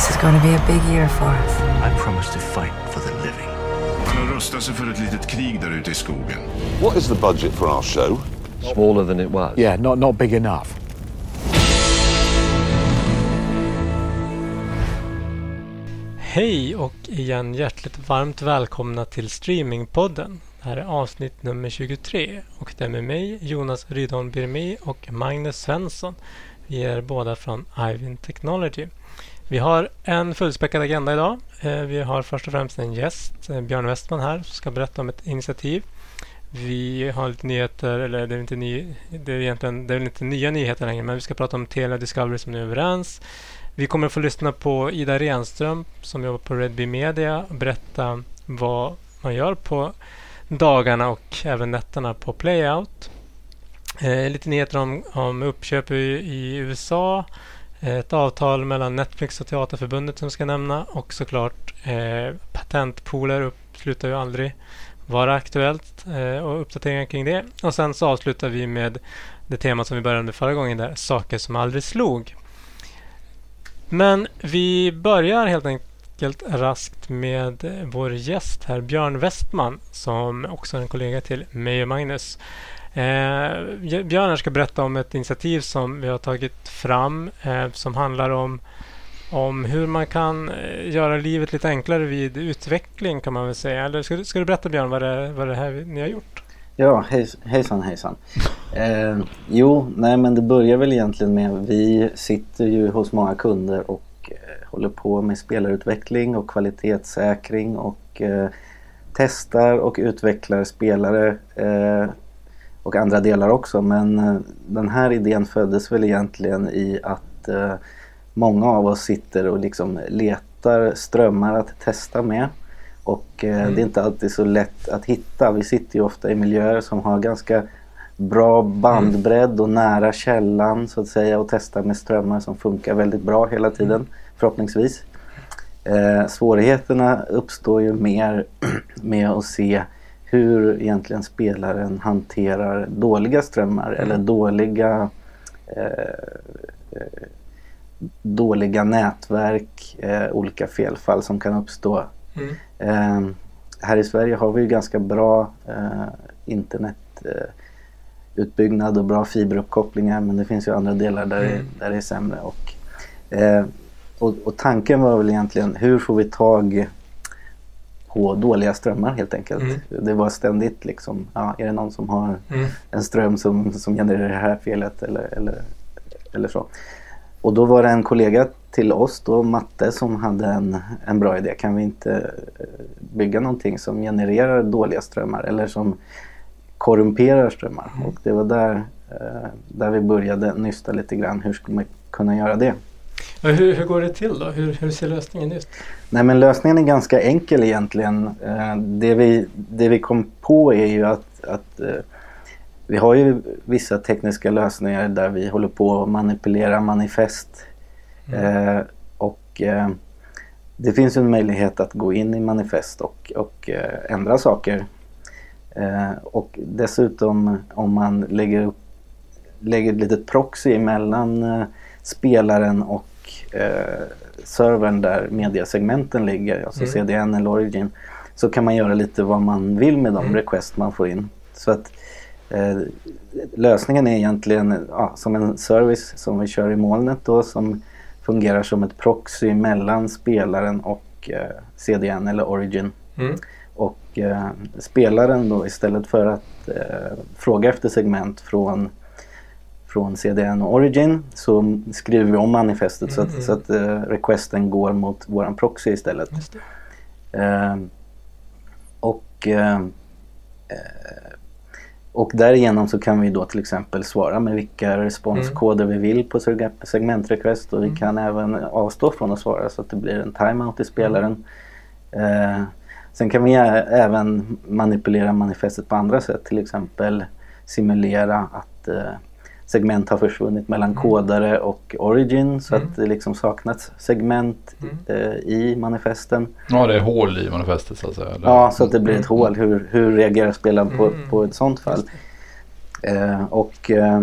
This is going to be a big year for us. I promise to fight for the living. Han har rustat sig för ett litet krig där ute i skogen. What is the budget for our show? Smaller than it was. Yeah, not, not big enough. Hej och igen hjärtligt varmt välkomna till Streamingpodden. Det här är avsnitt nummer 23 och det är med mig Jonas Rydholm Birmi och Magnus Svensson. Vi är båda från Ivin Technology. Vi har en fullspäckad agenda idag. Eh, vi har först och främst en gäst, eh, Björn Westman här, som ska berätta om ett initiativ. Vi har lite nyheter, eller det är, inte ny, det är egentligen det är väl inte nya nyheter längre, men vi ska prata om Telia Discovery som nu är överens. Vi kommer att få lyssna på Ida Renström som jobbar på Redby Media och berätta vad man gör på dagarna och även nätterna på Playout. Eh, lite nyheter om, om uppköp i, i USA. Eh, ett avtal mellan Netflix och Teaterförbundet som ska nämna och såklart eh, patentpooler slutar ju aldrig vara aktuellt eh, och uppdateringar kring det. Och sen så avslutar vi med det tema som vi började med förra gången där, saker som aldrig slog. Men vi börjar helt enkelt raskt med eh, vår gäst här, Björn Westman, som också är en kollega till mig och Magnus. Eh, Björn här ska berätta om ett initiativ som vi har tagit fram eh, som handlar om, om hur man kan eh, göra livet lite enklare vid utveckling kan man väl säga. Eller ska, du- ska du berätta Björn vad det, vad det här ni har gjort? Ja, hejs, hejsan hejsan. Eh, jo, nej men det börjar väl egentligen med vi sitter ju hos många kunder och eh, håller på med spelarutveckling och kvalitetssäkring och eh, testar och utvecklar spelare eh, och andra delar också. Men eh, den här idén föddes väl egentligen i att eh, många av oss sitter och liksom letar strömmar att testa med. Och eh, det är inte alltid så lätt att hitta. Vi sitter ju ofta i miljöer som har ganska bra bandbredd och nära källan så att säga och testar med strömmar som funkar väldigt bra hela tiden förhoppningsvis. Eh, svårigheterna uppstår ju mer med att se hur egentligen spelaren hanterar dåliga strömmar eller dåliga eh, eh, dåliga nätverk, eh, olika felfall som kan uppstå. Mm. Eh, här i Sverige har vi ju ganska bra eh, internetutbyggnad eh, och bra fiberuppkopplingar men det finns ju andra delar där, det, Mm. där det är sämre. Och, och, och tanken var väl egentligen hur får vi tag på dåliga strömmar helt enkelt. Mm. Det var ständigt liksom, ja, är det någon som har Mm. en ström som, som genererar det här felet eller, eller, eller så. Och då var det en kollega till oss då, Matte, som hade en, en bra idé. Kan vi inte eh, bygga någonting som genererar dåliga strömmar eller som korrumperar strömmar? Och det var där, eh, där vi började nysta lite grann. Hur skulle man kunna göra det? Hur, hur går det till då? Hur, hur ser lösningen ut? Nej men lösningen är ganska enkel egentligen. Eh, Det vi, det vi kom på är ju att, att eh, vi har ju vissa tekniska lösningar där vi håller på att manipulera manifest. Eh, och eh, det finns en möjlighet att gå in i manifest och, och eh, ändra saker. Och dessutom om man lägger, upp, lägger ett litet proxy mellan eh, spelaren och eh, servern där mediasegmenten ligger, alltså Mm. CDN eller Origin, så kan man göra lite vad man vill med de Mm. request man får in. Så att eh, lösningen är egentligen ja, som en service som vi kör i molnet då som fungerar som ett proxy mellan spelaren och eh, CDN eller Origin. Mm. Och eh, spelaren då istället för att eh, fråga efter segment från, från CDN och Origin så skriver vi om manifestet så Mm, att, så att eh, requesten går mot våran proxy istället. Eh, och, eh, och därigenom så kan vi då till exempel svara med vilka responskoder vi vill på seg- segmentrequest och vi kan även avstå från att svara så att det blir en timeout i spelaren. Eh, sen kan vi även manipulera manifestet på andra sätt, till exempel simulera att segment har försvunnit mellan kodare och origin så att det liksom saknats segment eh, i manifesten. Ja, det är hål i manifestet så att säga. eller? Ja, så att det blir ett hål. Hur, hur reagerar spelaren på, Mm. på ett sånt fall? Eh, och, eh,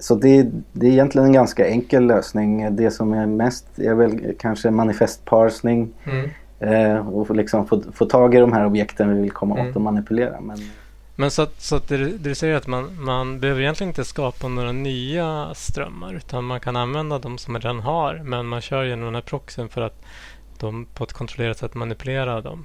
Så det, det är egentligen en ganska enkel lösning. Det som är mest är väl kanske manifestparsning. Mm. Eh, och liksom få, få tag i de här objekten vi vill komma Mm. åt och manipulera. Men, Men så att, så att det, det du säger att man, man behöver egentligen inte skapa några nya strömmar utan man kan använda de som man redan har men man kör genom den här proxen för att de på ett kontrollerat sätt manipulera dem.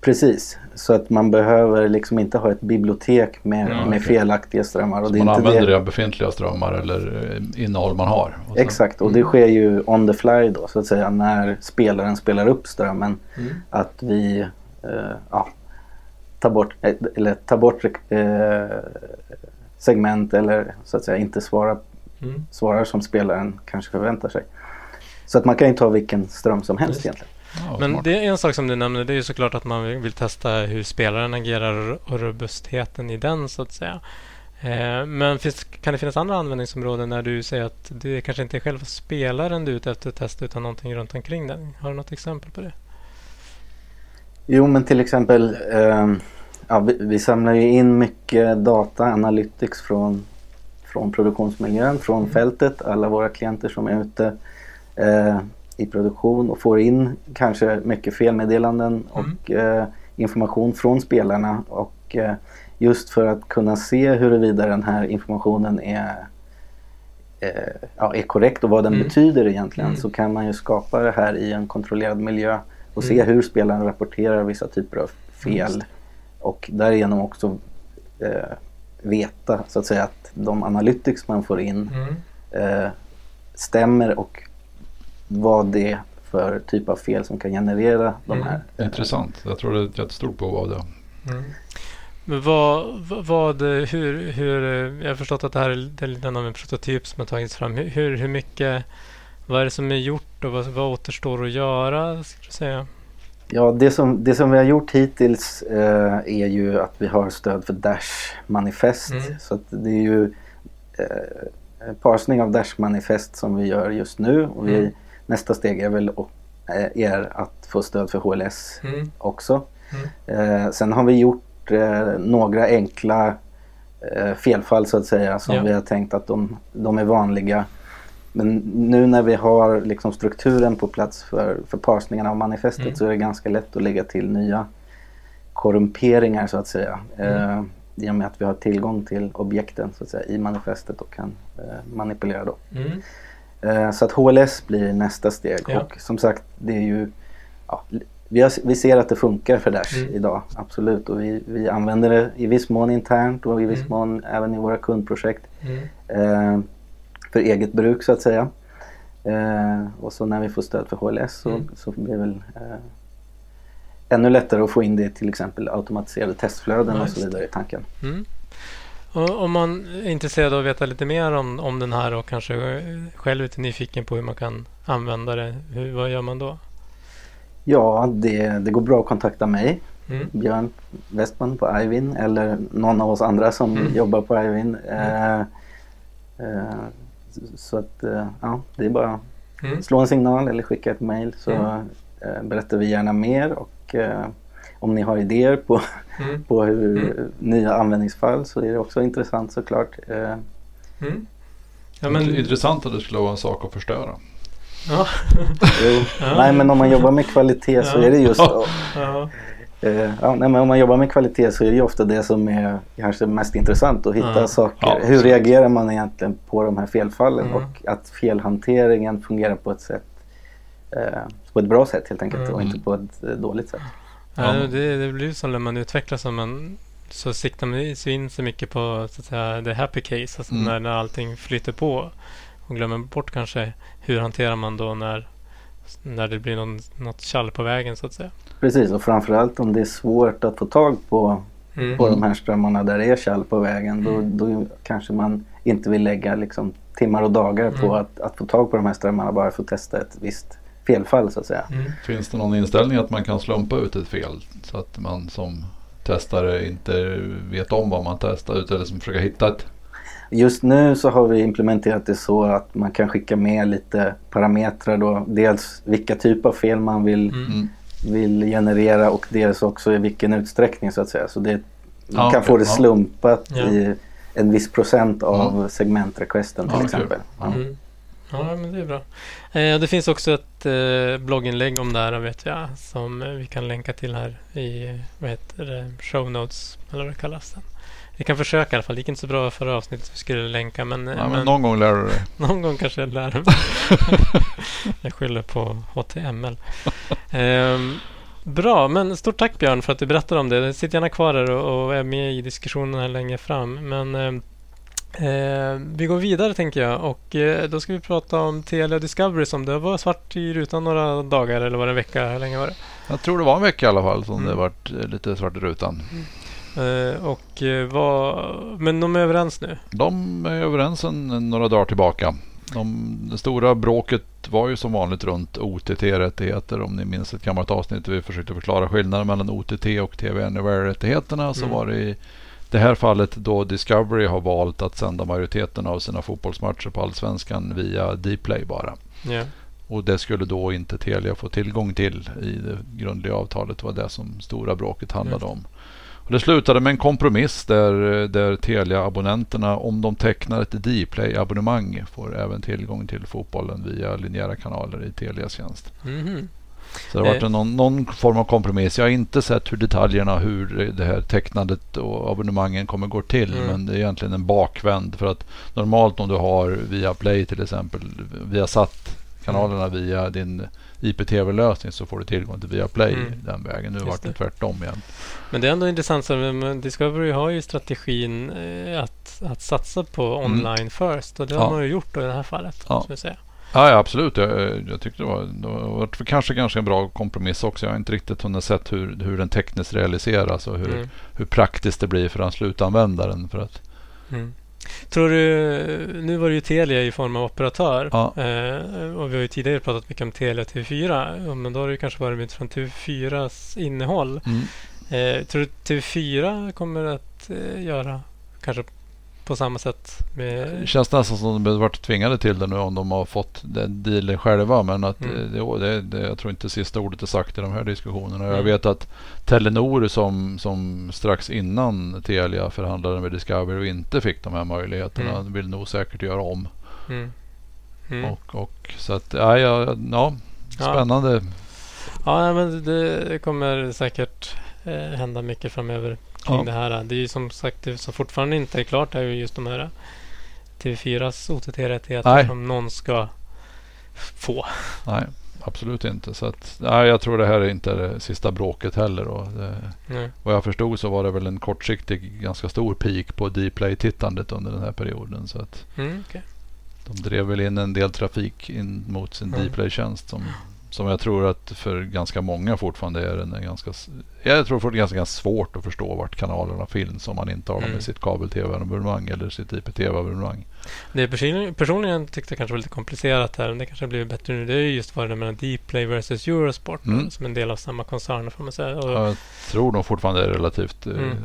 precis, så att man behöver liksom inte ha ett bibliotek med, Ja, med felaktiga strömmar. Och Så man inte använder det. redan befintliga strömmar eller eh, innehåll man har. Och Exakt, och det sker ju on the fly då så att säga när spelaren spelar upp strömmen. Mm. Att vi eh, ja, tar bort, eller tar bort eh, segment eller så att säga inte svarar, Mm. svarar som spelaren kanske förväntar sig. Så att man kan ju ta vilken ström som helst Just. egentligen. Ja, Men smart. det är en sak som du nämnde, det är ju såklart att man vill, vill testa hur spelaren agerar och robustheten i den så att säga. Eh, men finns, kan det finnas andra användningsområden när du säger att det kanske inte är själva spelaren du är ute efter att testa utan någonting runt omkring den? Har du något exempel på det? Jo men till exempel ehm, ja, vi, vi samlar ju in mycket data, analytics från, från produktionsmiljön, från fältet. Alla våra klienter som är ute eh, i produktion och får in kanske mycket felmeddelanden och eh, information från spelarna. Och eh, just för att kunna se huruvida den här informationen är eh, ja, är korrekt och vad den Mm. betyder egentligen Mm. så kan man ju skapa det här i en kontrollerad miljö och Mm. se hur spelaren rapporterar vissa typer av fel och därigenom också eh, veta så att säga att de analytics man får in Mm. eh, stämmer och vad det är för typ av fel som kan generera de Mm. här. Intressant. Jag tror det är ett jättestort behov av det. Mm. Men vad, vad- vad, hur, hur, jag har förstått att det här är det är lite av en prototyp som har tagits fram. Hur, hur, hur mycket, vad är det som är gjort och vad, vad återstår att göra? Ska säga? Ja, det som, det som vi har gjort hittills eh, är ju att vi har stöd för Dash manifest. Mm. Så det är ju eh, parsning av Dash manifest som vi gör just nu. Och vi, Mm. Nästa steg är väl å- eh, är att få stöd för HLS Mm. också. Eh, sen har vi gjort eh, några enkla eh, felfall så att säga som Ja. vi har tänkt att de, de är vanliga. Men nu när vi har liksom strukturen på plats för, för parsningen av manifestet Mm. så är det ganska lätt att lägga till nya korrumperingar så att säga. Mm. Eh, I och med att vi har tillgång till objekten så att säga, i manifestet och kan eh, manipulera dem. Mm. Eh, Så att HLS blir nästa steg Ja. och som sagt det är ju ja, vi, har, vi ser att det funkar för Dash Mm. idag, absolut. Och vi, vi använder det i viss mån internt och i viss Mm. mån även i våra kundprojekt. Mm. Eh, för eget bruk så att säga. Eh, och så när vi får stöd för HLS så, Mm. så blir det väl eh, ännu lättare att få in det till exempel automatiserade testflöden Ja, och så vidare i tanken. Mm. Och om man är intresserad av att veta lite mer om, om den här och kanske själv är nyfiken på hur man kan använda det, hur, vad gör man då? Ja, det, det går bra att kontakta mig. Mm. Björn Westman på Ivin eller någon av oss andra som Mm. jobbar på Ivin. Eh, eh, så att eh, ja, det är bara Mm. slå en signal eller skicka ett mail så Mm. eh, berättar vi gärna mer och eh, om ni har idéer på, Mm. på hur Mm. nya användningsfall så är det också intressant såklart. Mm. Ja, men, Intressant att det skulle vara en sak att förstöra. ja. jo. Ja. Nej men om man jobbar med kvalitet så Ja. är det just ja. Eh, ja, nej, men om man jobbar med kvalitet så är det ju ofta det som är kanske mest intressant att hitta Ja. saker. Ja, Hur absolut. reagerar man egentligen på de här felfallen Mm. och att felhanteringen fungerar på ett sätt eh, på ett bra sätt helt enkelt Mm. och inte på ett eh, dåligt sätt. Ja, Ja. det, det blir ju så när man utvecklas som man så siktar man sig in så mycket på så att säga, the happy case, alltså Mm. när, när allting flyter på och glömmer bort kanske hur hanterar man då när, när det blir någon, något tjall på vägen så att säga. Precis och framförallt om det är svårt att få tag på, Mm. på de här strömmarna där det är kall på vägen Mm. då, då kanske man inte vill lägga liksom, timmar och dagar på Mm. att, att få tag på de här strömmarna bara för att testa ett visst felfall så att säga. Mm. Finns det någon inställning att man kan slumpa ut ett fel så att man som testare inte vet om vad man testar ut eller som försöker hitta ett Just nu så har vi implementerat det så att man kan skicka med lite parametrar då. Dels vilka typ av fel man vill, Mm. Mm. vill generera och dels också i vilken utsträckning så att säga. Så det, man Ja, kan okej. få det slumpat Ja. i, en viss procent av Mm. segmentrequesten till Ja, exempel. Ja. Mm. Ja, men det är bra. Eh, det finns också ett eh, blogginlägg om det här vet jag som eh, vi kan länka till här i vad heter det, show notes eller vad det kallas. Sen. Vi kan försöka i alla fall. Det gick inte så bra förra avsnittet vi skulle länka men, eh, Ja, men men någon gång lär du dig. någon gång kanske jag lär mig. jag skyller på HTML. Ehm, bra, men stort tack Björn för att du berättade om det. Sitt gärna kvar där och, och är med i diskussionen här längre fram. Men ehm, eh, vi går vidare tänker jag och eh, då ska vi prata om Telia Discovery som det var svart i rutan några dagar eller var det en vecka? Hur länge var det? Jag tror det var en vecka i alla fall som Mm. det varit eh, lite svart i rutan. Eh, och eh, vad, men de är överens nu? De är överens sedan några dagar tillbaka. De, det stora bråket var ju som vanligt runt OTT-rättigheter. Om ni minns ett gammalt avsnitt där vi försökte förklara skillnaden mellan OTT och TV Anywhere-rättigheterna. Så Mm. var det i det här fallet då Discovery har valt att sända majoriteten av sina fotbollsmatcher på Allsvenskan via Dplay bara. Ja. Och det skulle då inte Telia få tillgång till i det grundliga avtalet. Var det som stora bråket handlade om. Och det slutade med en kompromiss där, där Telia-abonnenterna om de tecknar ett Dplay-abonnemang får även tillgång till fotbollen via linjära kanaler i Telias tjänst. Mhm. Så det har varit en- någon, någon form av kompromiss. Jag har inte sett hur detaljerna hur det här tecknandet och abonnemangen kommer gå till. Mm. Men det är egentligen en bakvänd. För att normalt om du har via Play till exempel, via satt kanalerna Mm. via din IPTV-lösning så får du tillgång till via Play Mm. den vägen. Nu vart det tvärtom igen. Men det är ändå intressant. Så Discovery har ju strategin eh, att, att satsa på Mm. online first. Och det Ja. har man ju gjort i det här fallet. Ja. Säga. Ja, ja absolut. Jag, jag tyckte det var, det var kanske ganska en bra kompromiss också. Jag har inte riktigt hunnit sett hur, hur den tekniskt realiseras och hur, Mm. hur praktiskt det blir för den slutanvändaren. För att, Mm. Tror du, nu var det ju Telia i form av operatör. Ja. Eh, och vi har ju tidigare pratat mycket om Telia och TV4. Ja, Men då har det ju kanske varit utifrån TV4s innehåll. mm. Eh, tror du TV4 kommer att eh, göra kanske på samma sätt med... Det känns nästan som de har varit tvingade till det nu om de har fått den dealen själva. Men att Mm. det, det, det, jag tror inte sista ordet är sagt i de här diskussionerna. Jag Mm. vet att Telenor som, som strax innan Telia förhandlade med Discovery och inte fick de här möjligheterna Mm. vill nog säkert göra om. Mm. Mm. Och, och, så att, ja, ja, ja, Ja. spännande. Ja, men det kommer säkert eh, hända mycket framöver kring Ja. det här. Det är ju som sagt det som fortfarande inte är klart är ju just de här TV4s OTT-rättigheter som någon ska få. Nej, absolut inte. Så att, nej, jag tror det här är inte det sista bråket heller. Och det, vad jag förstod så var det väl en kortsiktig ganska stor peak på Dplay-tittandet under den här perioden. Så att Mm, okej. de drev väl in en del trafik in mot sin Mm. Dplay-tjänst som, som jag tror att för ganska många fortfarande är en ganska jag tror det är ganska, ganska svårt att förstå vart kanalerna finns om man inte har dem Mm. i sitt kabel-tv-abonnemang eller sitt IPTV-abonnemang. Det personligen, personligen tyckte jag kanske var lite komplicerat här. Men det kanske har blivit bättre nu. Det är ju just vad det mellan Dplay versus Eurosport. Mm. Som en del av samma koncern får man säga. Och, Jag tror de fortfarande är relativt eh, Mm.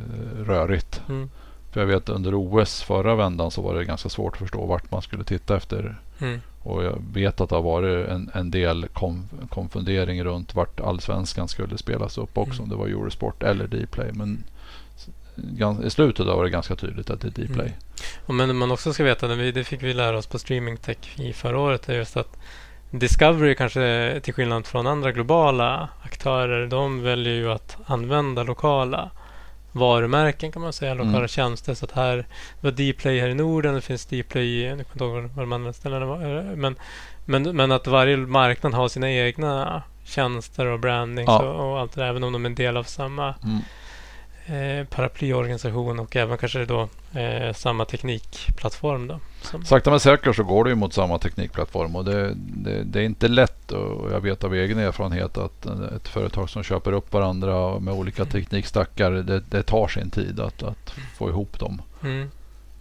rörigt. mm, För jag vet under OS förra vändan så var det ganska svårt att förstå vart man skulle titta efter. mm, Och jag vet att det har varit en, en del kom, konfundering runt vart allsvenskan skulle spelas upp också. Mm. Om det var Eurosport eller Dplay. Men i slutet var det ganska tydligt att det är Dplay. Mm. Och men man också ska veta, det fick vi lära oss på Streaming Tech i förra året, är just att Discovery kanske till skillnad från andra globala aktörer, de väljer ju att använda lokala varumärken kan man säga, lokala Mm. tjänster. Så att här, det var Dplay här i Norden, det finns Dplay i, nu kommer jag inte ihåg vad de andra ställena var, eh, men, men, men att varje marknad har sina egna tjänster och branding Ja. så, och allt det där, även om de är en del av samma Mm. Eh, paraplyorganisation och även kanske då eh, samma teknikplattform. Då, som, Sakta men säkert så går det ju mot samma teknikplattform och det, det, det är inte lätt och jag vet av egen erfarenhet att ett företag som köper upp varandra med olika teknikstackar det, det tar sin tid att, att få ihop dem. mm,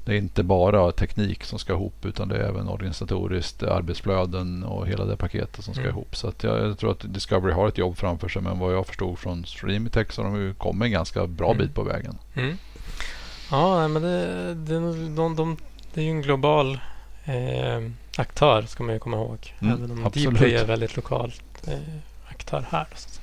Det är inte bara teknik som ska ihop utan det är även organisatoriskt, arbetsflöden och hela det paketet som ska Mm. ihop. Så att jag, tror att Discovery har ett jobb framför sig men vad jag förstod från Streamitech så har de ju kommit en ganska bra Mm. bit på vägen. mm. Ja, men det, det, de, de, det är ju en global eh, aktör ska man ju komma ihåg. Mm, även om absolut. Dplay är väldigt lokal eh, aktör här. Så.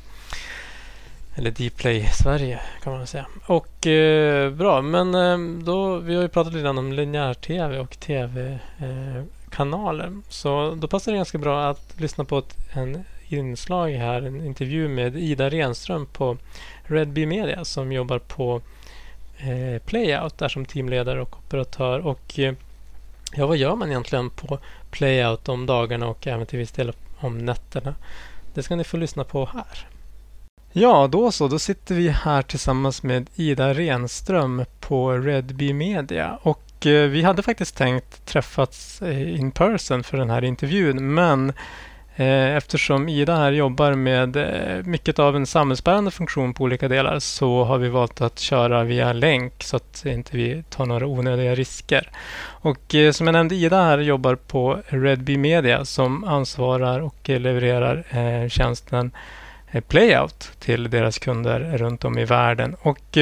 Eller Dplay Sverige kan man säga. Och eh, bra, men eh, då, vi har ju pratat lite om linjär-tv och tv-kanaler. så då passar det ganska bra att lyssna på ett en inslag här, en intervju med Ida Renström på Redby Media som jobbar på eh, Playout där som teamledare och operatör. Och eh, ja, vad gör man egentligen på Playout om dagarna och även till viss del om nätterna? Det ska ni få lyssna på här. Ja, då så. Då sitter vi här tillsammans med Ida Renström på Redby Media. Och eh, vi hade faktiskt tänkt träffats eh, in person för den här intervjun, men eh, Eftersom Ida här jobbar med mycket av en samhällsbärande funktion på olika delar så har vi valt att köra via länk så att inte vi tar några onödiga risker. Och som jag nämnde, Ida här jobbar på Redby Media som ansvarar och levererar tjänsten Eh, playout till deras kunder runt om i världen. Och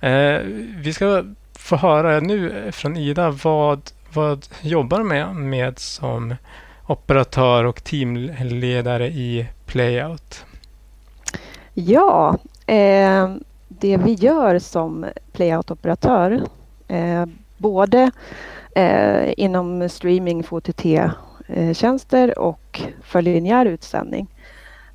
eh, Vi ska få höra nu från Ida vad, vad jobbar med, med som operatör och teamledare i Playout? Ja, eh, det vi gör som Playout-operatör, eh, både eh, inom streaming för OTT-tjänster eh, och för linjär utsändning,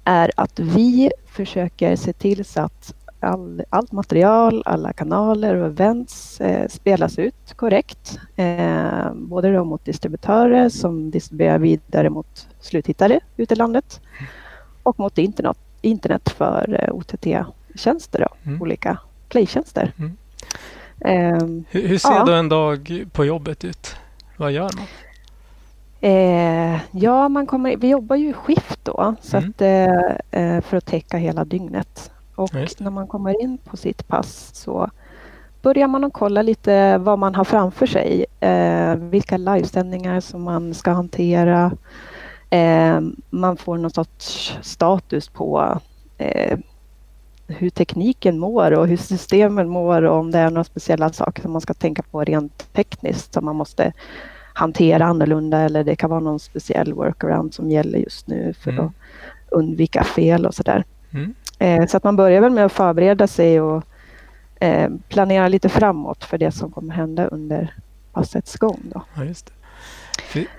är att vi försöker se till så att all, allt material, alla kanaler och events eh, spelas ut korrekt. Eh, både då mot distributörer som distribuerar vidare mot sluttittare ute i landet och mot internet, internet för eh, OTT-tjänster, mm. olika playtjänster. Mm. Eh, hur, hur, ser ja. då en dag på jobbet ut? Vad gör man? Eh, ja, man kommer, vi jobbar ju i skift då så mm. att, eh, eh för att täcka hela dygnet. Och när man kommer in på sitt pass så börjar man att kolla lite vad man har framför sig. Eh, vilka livesändningar som man ska hantera. Eh, man får någon sorts status på eh, hur tekniken mår och hur systemen mår och om det är några speciella saker som man ska tänka på rent tekniskt som man måste hantera annorlunda eller det kan vara någon speciell workaround som gäller just nu för mm. att undvika fel och sådär. Mm. Eh, så att man börjar väl med att förbereda sig och eh, planera lite framåt för det som kommer hända under passets gång. Då. Ja, just det.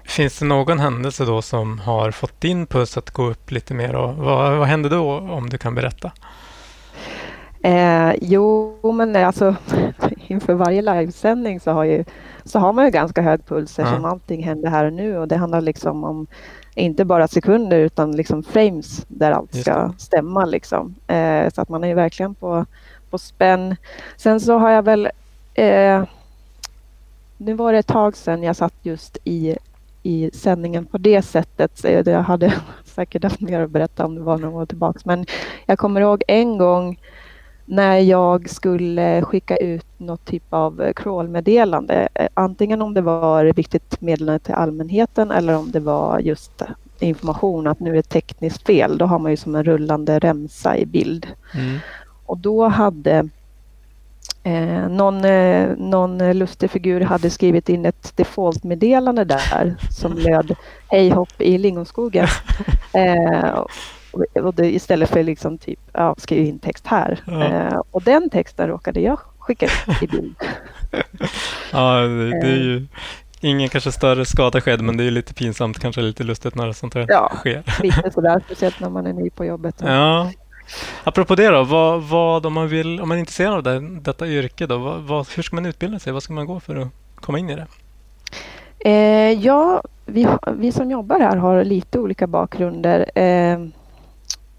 Finns det någon händelse då som har fått din puls att gå upp lite mer? Och vad, vad hände då om du kan berätta? Eh, jo, men alltså inför varje livesändning så har, ju, så har man ju ganska hög puls eftersom ja. allting händer här och nu och det handlar liksom om inte bara sekunder utan liksom frames där allt ska stämma. Liksom. Eh, så att man är verkligen på, på spänn. Sen så har jag väl... Eh, nu var det ett tag sedan jag satt just i, i sändningen på det sättet. Så jag hade säkert haft mer att berätta om det var några år tillbaka. Men jag kommer ihåg en gång när jag skulle skicka ut något typ av crawlmeddelande. Eh, antingen om det var viktigt meddelande till allmänheten eller om det var just information att nu är det tekniskt fel. Då har man ju som en rullande remsa i bild. Mm. Och då hade eh, någon, eh, någon lustig figur hade skrivit in ett defaultmeddelande där som löd Hej hopp i lingonskogen. Eh, och det, istället för liksom typ, ja, skriv in text här. Ja. Eh, och den texten råkade jag skicka ut i bild. ja, det, det, är ju ingen kanske större skada skedd, men det är lite pinsamt, kanske lite lustigt när sånt här ja, sker. lite sådär, speciellt när man är ny på jobbet. Ja. Apropå det då, vad, vad om, man vill, om man är intresserad av det, detta yrke, då, vad, vad, hur ska man utbilda sig? Vad ska man gå för att komma in i det? Eh, ja, vi, vi som jobbar här har lite olika bakgrunder. Eh,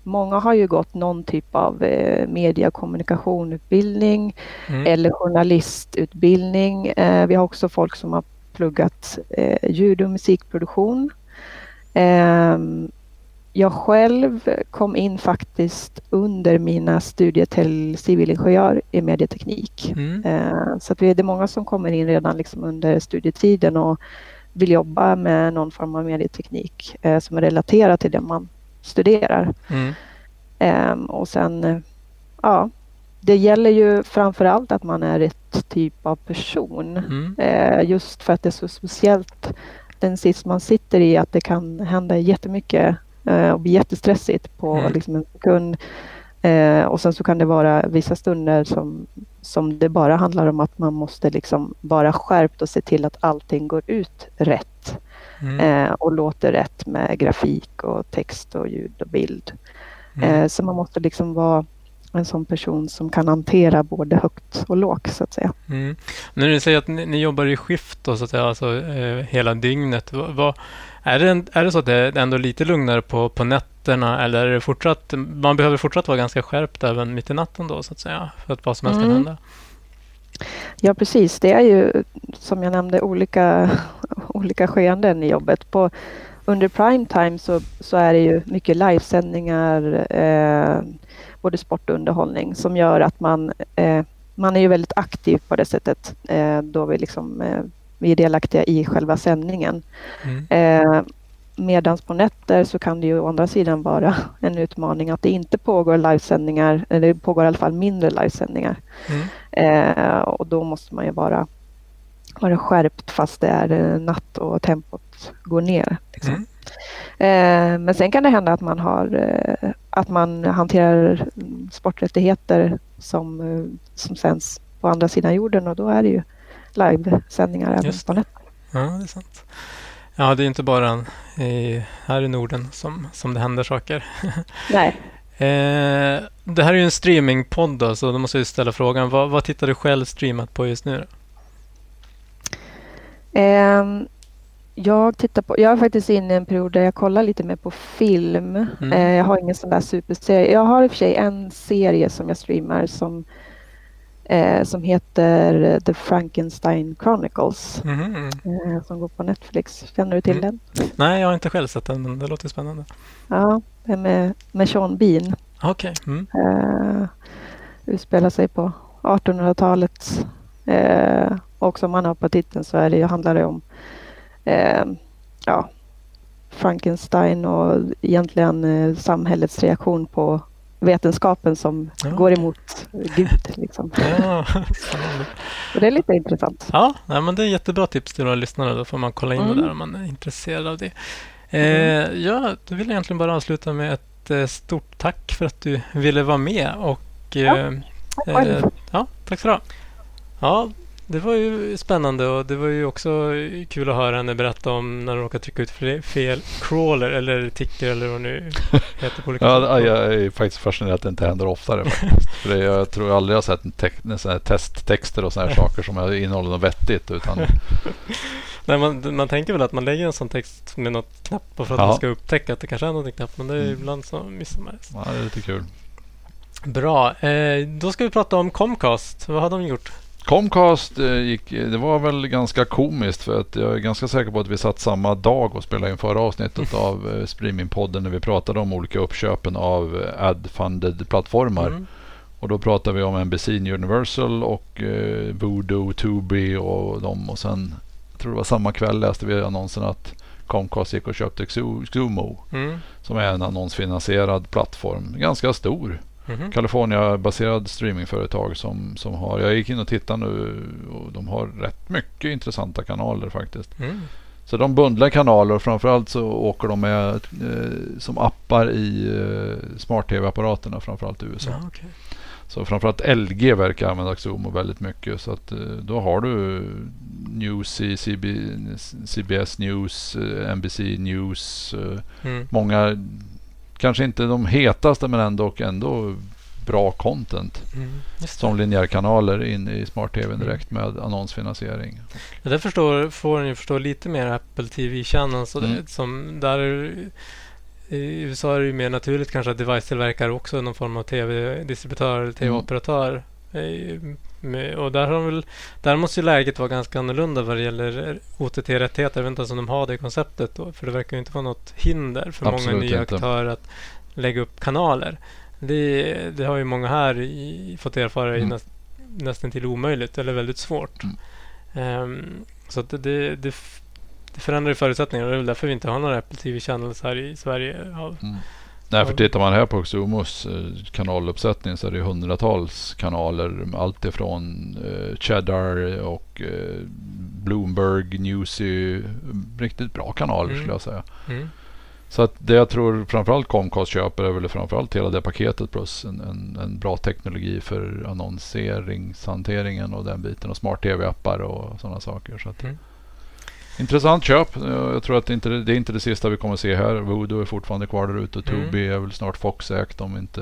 Många har ju gått någon typ av eh, media och kommunikationutbildning mm. eller journalistutbildning. Eh, vi har också folk som har pluggat eh, ljud och musikproduktion. Eh, jag själv kom in faktiskt under mina studier till civilingenjör i medieteknik. Mm. Så att det är många som kommer in redan liksom under studietiden och vill jobba med någon form av medieteknik som är relaterat till det man studerar. Mm. Um, och sen, ja, det gäller ju framför allt att man är rätt typ av person. Mm. Uh, just för att det är så speciellt den sits man sitter i, att det kan hända jättemycket uh, och bli jättestressigt på mm. liksom en sekund. Eh, och sen så kan det vara vissa stunder som, som det bara handlar om att man måste liksom vara skärpt och se till att allting går ut rätt. Mm. Eh, och låter rätt med grafik och text och ljud och bild. Mm. Eh, så man måste liksom vara en sån person som kan hantera både högt och lågt så att säga. Mm. När du säger att ni, ni jobbar i skift då, så att säga, alltså, eh, hela dygnet. Vad, vad, är, det, en- är det så att det är ändå lite lugnare på, på nätterna eller är det fortsatt, man behöver fortsatt vara ganska skärpt även mitt i natten då så att säga för att vad som helst kan Mm. hända? Ja precis, det är ju som jag nämnde olika, olika skeenden i jobbet. På, under prime time så, så är det ju mycket livesändningar, eh, både sport och underhållning som gör att man, eh, man är ju väldigt aktiv på det sättet eh, då vi, liksom, eh, vi är delaktiga i själva sändningen. Mm. Medans på nätter så kan det ju å andra sidan vara en utmaning att det inte pågår livesändningar, eller det pågår i alla fall mindre livesändningar. Mm. Eh, och då måste man ju vara, vara skärpt fast det är eh, natt och tempot går ner. Liksom. Mm. Eh, men sen kan det hända att man, har, eh, att man hanterar sporträttigheter som, eh, som sänds på andra sidan jorden och då är det ju livesändningar även på nätet. Ja, det är sant. Ja, det är inte bara i, här i Norden som, som det händer saker. Nej. Eh, det här är ju en streamingpodd då, så då måste jag ställa frågan. Vad, vad tittar du själv streamat på just nu? Ehm, jag tittar på, jag är faktiskt inne i en period där jag kollar lite mer på film. Mm. Eh, jag har ingen sån där superserie. Jag har i och för sig en serie som jag streamar som, eh, som heter The Frankenstein Chronicles. Mhm. Eh, som går på Netflix. Känner du till Mm. den? Nej, jag har inte själv sett den, men det låter spännande. Ja, det är med, med Sean Bean. Okej. Mm. Eh, utspelar sig på 1800-talet. Eh, och som man har på titeln så är det, handlar det om eh, ja, Frankenstein och egentligen eh, samhällets reaktion på vetenskapen som Ja, går emot Gud. Liksom. Ja, det är lite intressant. Ja, nej, men det är jättebra tips till våra lyssnare. Då får man kolla in Mm. det där om man är intresserad av det. Eh, ja, då vill jag egentligen bara avsluta med ett eh, stort tack för att du ville vara med. Och, Ja, eh, eh, ja, tack så du ha. Ja, det var ju spännande och det var ju också kul att höra henne berätta om när du råkade trycka ut fe- fel crawler eller ticker eller vad nu heter på olika Ja, jag är faktiskt fascinerad att det inte händer oftare. Faktiskt. För det, jag tror jag aldrig jag har sett en, här testtexter och såna här saker som innehåller något vettigt. Utan, Nej, man, man tänker väl att man lägger en sån text med något knapp för att Ja. man ska upptäcka att det kanske är något knapp. Men det är Mm. ibland så missar man det. ja, det är lite kul. Bra. Eh, då ska vi prata om Comcast. Vad har de gjort? Comcast eh, gick, det var väl ganska komiskt för att jag är ganska säker på att vi satt samma dag och spelade in förra avsnittet av eh, Streamingpodden när vi pratade om olika uppköpen av eh, ad-funded plattformar. Mm. Och då pratade vi om NBC Universal och eh, Voodoo, Tubi och dem. Och sen, jag tror det var samma kväll läste vi annonsen att Comcast gick och köpte Xu- Xumo. Mm. Som är en annonsfinansierad plattform. Ganska stor. Mhm. California-baserad streamingföretag som, som har. Jag gick in och tittade nu och de har rätt mycket intressanta kanaler faktiskt. Mm. Så de bundlar kanaler och framförallt så åker de med eh, som appar i eh, smart-tv-apparaterna framförallt i USA. Ja, okej. Så framförallt LG verkar använda Xumo väldigt mycket. Så att eh, då har du News i CB, CBS News, eh, NBC News. eh, Mm. Många, kanske inte de hetaste men ändå, ändå bra content. Mm. Som linjärkanaler in i smart-tv Mm. direkt med annonsfinansiering. Det där förstår, får ju förstå lite mer Apple TV Channels. Och Mm. det, som där I USA är det ju mer naturligt kanske att device-tillverkare också är någon form av tv-distributör eller tv-operatör. Eh, med- Och där, har de väl, där måste ju läget vara ganska annorlunda vad det gäller OTT-rättigheter. Jag vet inte ens om de har det konceptet då. För det verkar ju inte vara något hinder för många Absolut nya inte. aktörer att lägga upp kanaler. Det, det har ju många här i, fått erfara är Mm. näst, nästan till omöjligt eller väldigt svårt. Mm. Ehm, så det, det, det, förändrar ju förutsättningarna. Det är väl därför vi inte har några Apple TV Channels här i Sverige. Ja, Nej, för tittar man här på Xumos eh, kanaluppsättning så är det hundratals kanaler. Allt ifrån eh, Cheddar och eh, Bloomberg, Newsy. Riktigt bra kanaler Mm. skulle jag säga. mm. Så att det jag tror framförallt Comcast köper är väl framförallt hela det paketet plus en, en, en bra teknologi för annonseringshanteringen och den biten och smart tv-appar och sådana saker. Så att, Mm. Intressant köp. Jag tror att det inte det är inte det sista vi kommer att se här. Voodoo är fortfarande kvar där ute. Mm. Tubi är väl snart Fox-ägt om inte...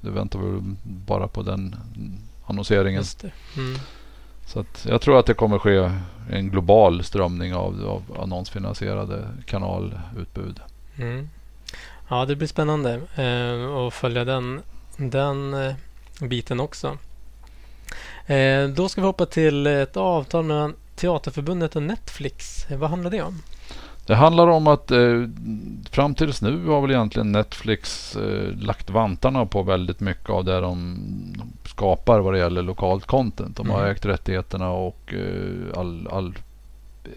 Det väntar väl bara på den annonseringen. Mm. Så att jag tror att det kommer ske en global strömning av, av annonsfinansierade kanalutbud. Mm. Ja, det blir spännande eh, att följa den, den eh, biten också. Eh, då ska vi hoppa till ett avtal mellan Teaterförbundet och Netflix. Vad handlar det om? Det handlar om att eh, fram tills nu har väl egentligen Netflix eh, lagt vantarna på väldigt mycket av det de skapar vad det gäller lokalt content. De har Mm. ägt rättigheterna och eh, all, all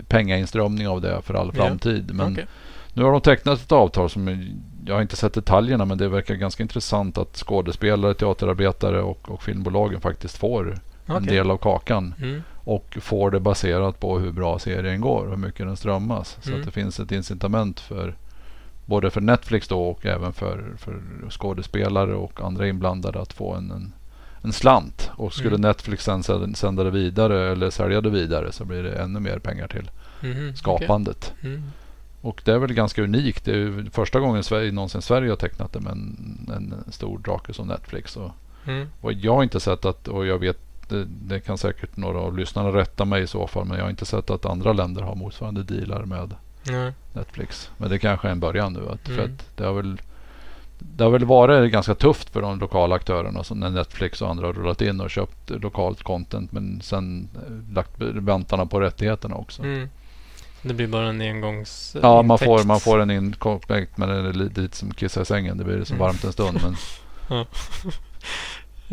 pengainströmning av det för all framtid. Men Okej. nu har de tecknat ett avtal som jag har inte sett detaljerna men det verkar ganska intressant att skådespelare, teaterarbetare och, och filmbolagen faktiskt får en Okej. del av kakan Mm. Och får det baserat på hur bra serien går och hur mycket den strömmas. Så Mm. att det finns ett incitament för både för Netflix då och även för, för skådespelare och andra inblandade att få en, en, en slant. Och skulle Mm. Netflix sen sända- det vidare eller sälja det vidare så blir det ännu mer pengar till Mhm. skapandet. Okej. Mm. Och det är väl ganska unikt. Det är första gången Sverige, någonsin Sverige har tecknat det med en, en stor drake som Netflix. Och, Mm. och jag har inte sett att, och jag vet, det, det kan säkert några av lyssnarna rätta mig i så fall, men jag har inte sett att andra länder har motsvarande dealar med Nej. Netflix. Men det kanske är en början nu. Att, För Mm. att det har väl det har väl varit ganska tufft för de lokala aktörerna som när Netflix och andra har rullat in och köpt lokalt content men sen eh, lagt vantarna på rättigheterna också. Mm. Det blir bara en engångs... Ja, man får, man får en inkomst men den är lite, som kissa i sängen. Det blir så Mm. varmt en stund. Men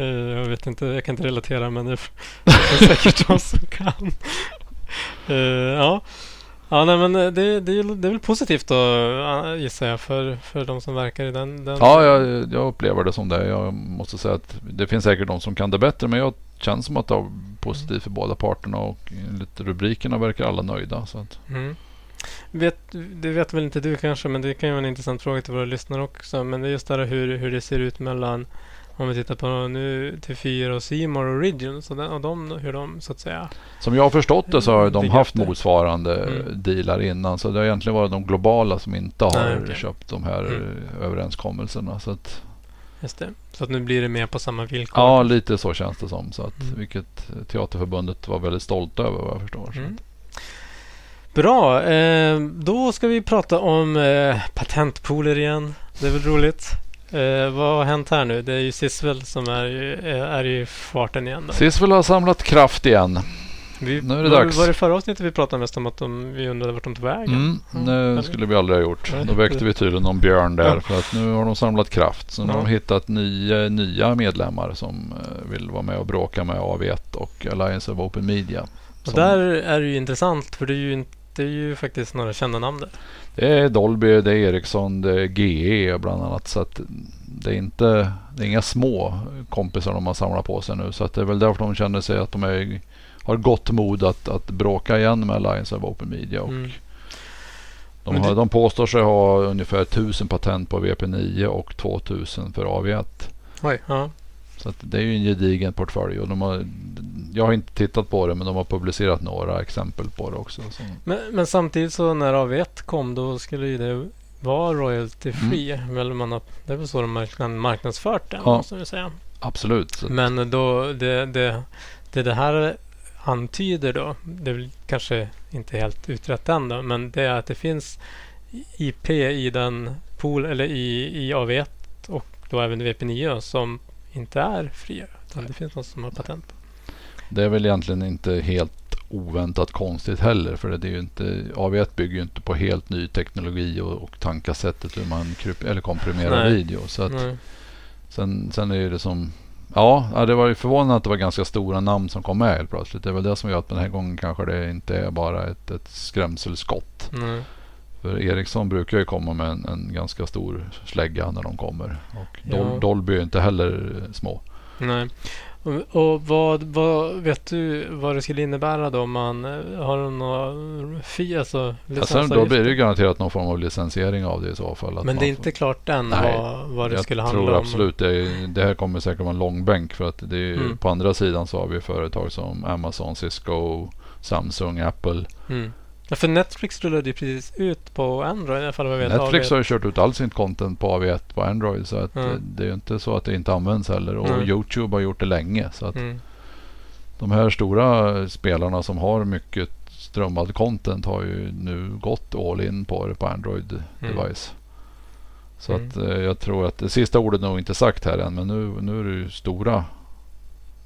Jag vet inte, jag kan inte relatera men det är säkert de som kan. Eh, ja. Ja, nej, men eh, det, det, är, det är väl positivt då eh, gissar jag för, för de som verkar i den. den ja, jag, jag upplever det som det. Jag måste säga att det finns säkert de som kan det bättre. Men jag känns som att det är positivt för båda parterna. Och enligt rubrikerna verkar alla nöjda. Så att, Mm. Vet, det vet väl inte du kanske, men det kan ju vara en intressant fråga till våra lyssnare också. Men det är just det här hur, hur det ser ut mellan om vi tittar på nu TV4 och C More Origins och, den, och de, hur de så att säga. som jag har förstått det så har de haft motsvarande Mm. dealar innan. Så det har egentligen varit de globala som inte har Nej, okej. köpt de här Mm. överenskommelserna. Så att, Just det. Så att nu blir det mer på samma villkor. ja, lite så känns det som. Så att, Mm. Vilket Teaterförbundet var väldigt stolta över vad jag förstår. Så Mm. Bra, eh, då ska vi prata om eh, patentpooler igen. Det är väl roligt. Eh, vad har hänt här nu? Det är ju Sisvel som är, är, i farten igen. Då. Sisvel har samlat kraft igen. Vi, nu är det var, dags. Var det förra avsnittet vi pratade mest om att de, vi undrade vart de tog vägen? Mm, Mm, det eller? skulle vi aldrig ha gjort. Då väckte vi tydligen någon björn där. Ja. För att nu har de samlat kraft. Så nu har Ja. de hittat nya, nya medlemmar som eh, vill vara med och bråka med AV1 och Alliance of Open Media. Och Som- där är det ju intressant för det är ju, inte, det är ju faktiskt några kända namn där. Det är Dolby, det är Ericsson, det är GE bland annat. Så att det är inte det är inga små kompisar de har samlat på sig nu. Så att det är väl därför de känner sig att de är, har gott mod att, att bråka igen med Alliance of Open Media. Och Mm. de, har, det- de påstår sig ha ungefär 1000 patent på VP9 och 2000 för AV1. Oj, ja. Så det är ju en gedigen portfölj. Och de har, jag har inte tittat på det men de har publicerat några exempel på det också. Så. Men, men samtidigt så när AV1 kom då skulle ju det vara royalty free. Väl man har, det är väl så de har marknadsfört den Ja. måste jag säga. Absolut. Men då det, det, det det här antyder då, det är kanske inte helt utrett än då, men det är att det finns IP i den pool eller i, i AV1 och då även VP9 som inte är fria. Utan det finns någon som har patent. Det är väl egentligen inte helt oväntat konstigt heller. För det är ju inte, AV1 bygger ju inte på helt ny teknologi och, och tankasättet hur man kryp, eller komprimerar Nej. video. Så att Nej. sen, sen är det som Ja, ja, det var ju förvånande att det var ganska stora namn som kom med helt plötsligt. Det är väl det som gör att den här gången kanske det inte är bara ett, ett skrämselskott. Nej. För Ericsson brukar ju komma med en, en ganska stor slägga när de kommer. Och Dol- Ja. Dolby är inte heller eh, små. Nej. Och, och vad, vad vet du vad det skulle innebära då om man eh, har några fi, alltså Ja, sen då licensavgifter? blir det ju garanterat någon form av licensiering av det i så fall. Men det är inte klart än Nej, vad, vad det jag skulle tror handla om. absolut det, det här kommer säkert vara en långbänk för att det är, Mm. på andra sidan så har vi företag som Amazon, Cisco, Samsung, Apple. Mm. Ja, för Netflix rullade ju precis ut på Android i alla fall vad jag vet. Netflix har ju kört ut all sin content på AV1 på Android så att Mm. eh, det är ju inte så att det inte används heller. Och Nej. Youtube har gjort det länge. Så att Mm. de här stora spelarna som har mycket strömmad content har ju nu gått all in på det på Android Mm. device. Så Mm. att eh, jag tror att det sista ordet är nog inte sagt här än. Men nu, nu är det ju stora,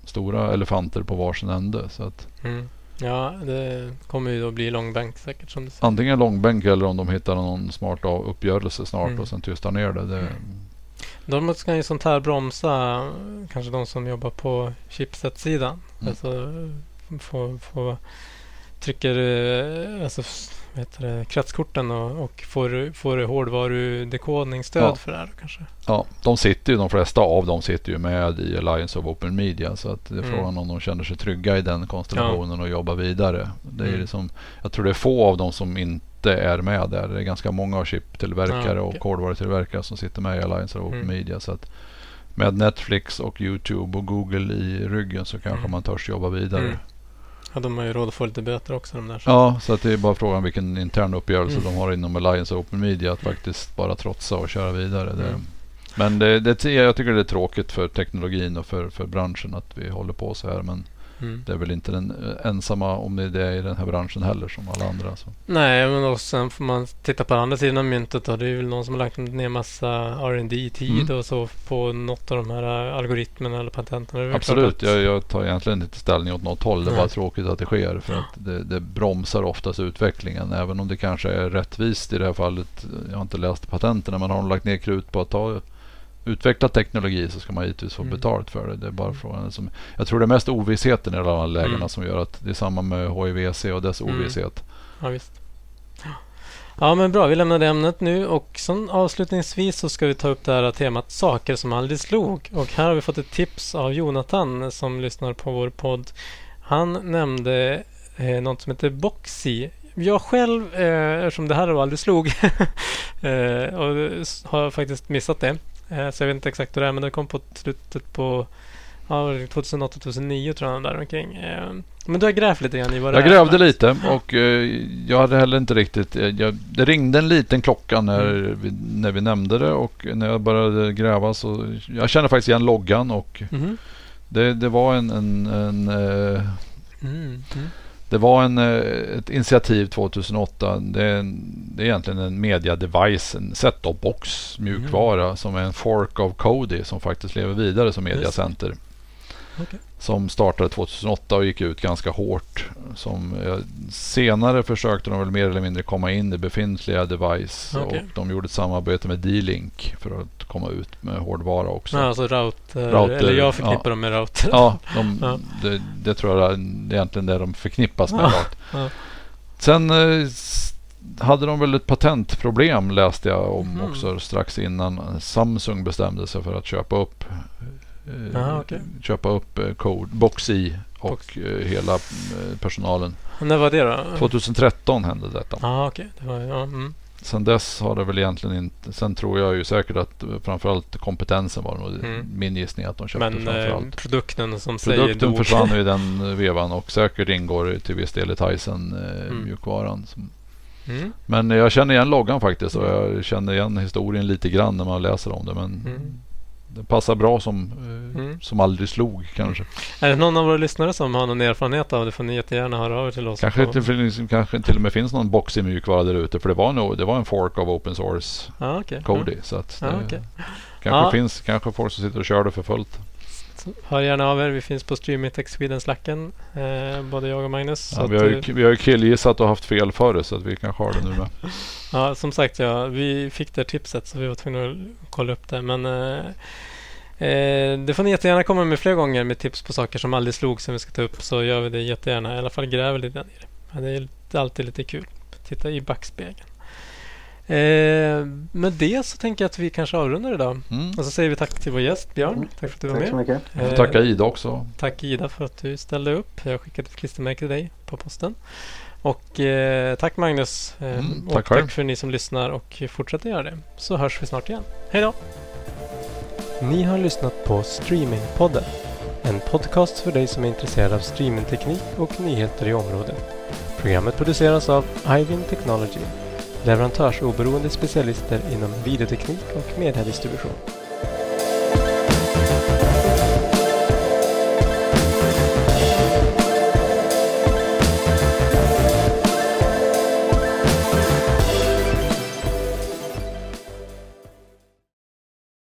stora elefanter på varsin ände. Så att Mm. Ja, det kommer ju då bli långbänk säkert som du säger. antingen långbänk eller om de hittar någon smart uppgörelse snart Mm. och sen tystar ner det. det De kan ju sånt här bromsa kanske de som jobbar på chipset-sidan. Mm. Alltså få, få trycker eh, alltså, det, kretskorten och, och får, får hårdvarudekodningsstöd Ja. för det här kanske. Ja, de sitter ju, de flesta av dem sitter ju med i Alliance of Open Media. Så att det är Mm. frågan om de känner sig trygga i den konstellationen och jobbar vidare. Det är Mm. liksom, jag tror det är få av dem som inte är med där. Det är ganska många chiptillverkare Ja, okej. och hårdvarutillverkare som sitter med i Alliance of Open Mm. Media. Så att med Netflix och Youtube och Google i ryggen så kanske Mm. man törs jobba vidare. Ja, de har ju råd att få lite böter också de där. Så. Ja, så att det är bara frågan vilken intern uppgörelse Mm. de har inom Alliance Open Media att faktiskt bara trotsa och köra vidare. Det, Mm. Men det, det, jag tycker det är tråkigt för teknologin och för, för branschen att vi håller på så här. Men Mm. det är väl inte den eh, ensamma om det är det i den här branschen heller som alla andra. Så. Nej, men också sen får man titta på andra sidan av myntet. Då. Det är väl någon som har lagt ner massa R&D tid Mm. och så på något av de här algoritmerna eller patenten. Absolut, att- jag, jag tar egentligen inte ställning åt något håll. Det är bara tråkigt att det sker. För att det, det bromsar oftast utvecklingen. Även om det kanske är rättvist i det här fallet. Jag har inte läst patenterna men har de lagt ner krut på att ta utveckla teknologi så ska man givetvis få Mm. betalt för det. Det är bara frågan som, jag tror det är mest ovissheten i alla de här lägena Mm. som gör att det är samma med HIVC och dess Mm. ovisshet. Ja, visst. Ja, men bra. Vi lämnar det ämnet nu och sen avslutningsvis så ska vi ta upp det här temat saker som aldrig slog. Och här har vi fått ett tips av Jonathan som lyssnar på vår podd. Han nämnde eh, något som heter Boxy. Jag själv, eh, eftersom det här aldrig slog, eh, och har faktiskt missat det. Eh, så jag vet inte exakt hur det är, men det kom på slutet på ja, 2008-2009 tror jag där omkring. Eh, men du har grävt lite grann i vad det Jag är. grävde lite och eh, jag hade heller inte riktigt... Jag, det ringde en liten klocka när, Mm. vi, när vi nämnde det och när jag började gräva så... Jag kände faktiskt igen loggan och Mhm. det, det var en... en, en Mm, mm. Det var en, eh, ett initiativ 2008. Det är, en, det är egentligen en media device, en set-top box mjukvara som är en fork av Kodi som faktiskt lever vidare som mediacenter. Okej. Som startade 2008 och gick ut ganska hårt. Som, eh, senare försökte de väl mer eller mindre komma in i befintliga device Okej. och de gjorde ett samarbete med D-Link för att komma ut med hårdvara också. Ja, alltså router, Router, eller jag förknippar ja. dem med router. Ja, de, Ja. Det, det tror jag är egentligen det de förknippas med. Ja. Sen eh, hade de väl ett patentproblem läste jag om Mhm. också strax innan Samsung bestämde sig för att köpa upp eh, Aha, okej. köpa upp eh, Code, Boxy och Box. eh, hela eh, personalen. När var det då? 2013 hände detta. Ja, okej. Det var, ja, mm. Sen dess har det väl egentligen inte... Sen tror jag ju säkert att eh, framförallt kompetensen var nog Mm. min gissning att de köpte Men eh, framförallt. produkten som säger Produkten försvann ju i den eh, vevan och säkert ingår till viss del i Tyson eh, Mm. Mm. men jag känner igen loggan faktiskt och jag känner igen historien lite grann när man läser om det. Men Mm. Det passar bra som, eh, Mm. som aldrig slog kanske. Är det någon av våra lyssnare som har någon erfarenhet av det får ni jättegärna höra av er till oss. Kanske, finns- kanske till och med finns någon box i mjukvara där ute. För det var, nog, det var en fork av open source Ja, okej. Kodi. Så att Ja, det, okej. kanske Ja. finns kanske folk som sitter och kör det för fullt. Hör gärna av er. Vi finns på Streaming Tech Sweden-slacken. Eh, både jag och Magnus. Ja, vi, har ju, eh, vi har ju killgissat och haft fel förr så att vi kanske har det nu med. Ja, som sagt, ja, vi fick det tipset så vi var tvungna att kolla upp det. Men eh, eh, det får ni jättegärna komma med fler gånger med tips på saker som aldrig slog som vi ska ta upp. Så gör vi det jättegärna. I alla fall gräver lite där nere. Ja, det är alltid lite kul. Titta i backspegeln. Eh, med det så tänker jag att vi kanske avrundar idag. Mm. Och så säger vi tack till vår gäst Björn. Tack för att du var Tack så med. mycket. Jag får tacka Ida också. Tack Ida för att du ställde upp. Jag skickade ett klistermärke till dig på posten. Och eh, tack Magnus. Eh, Mm, och tack tack för ni som lyssnar och fortsätter göra det. Så hörs vi snart igen. Hej då! Ni har lyssnat på Streamingpodden. En podcast för dig som är intresserad av streamingteknik och nyheter i området. Programmet produceras av Ivin Technology, leverantörsoberoende specialister inom videoteknik och mediedistribution.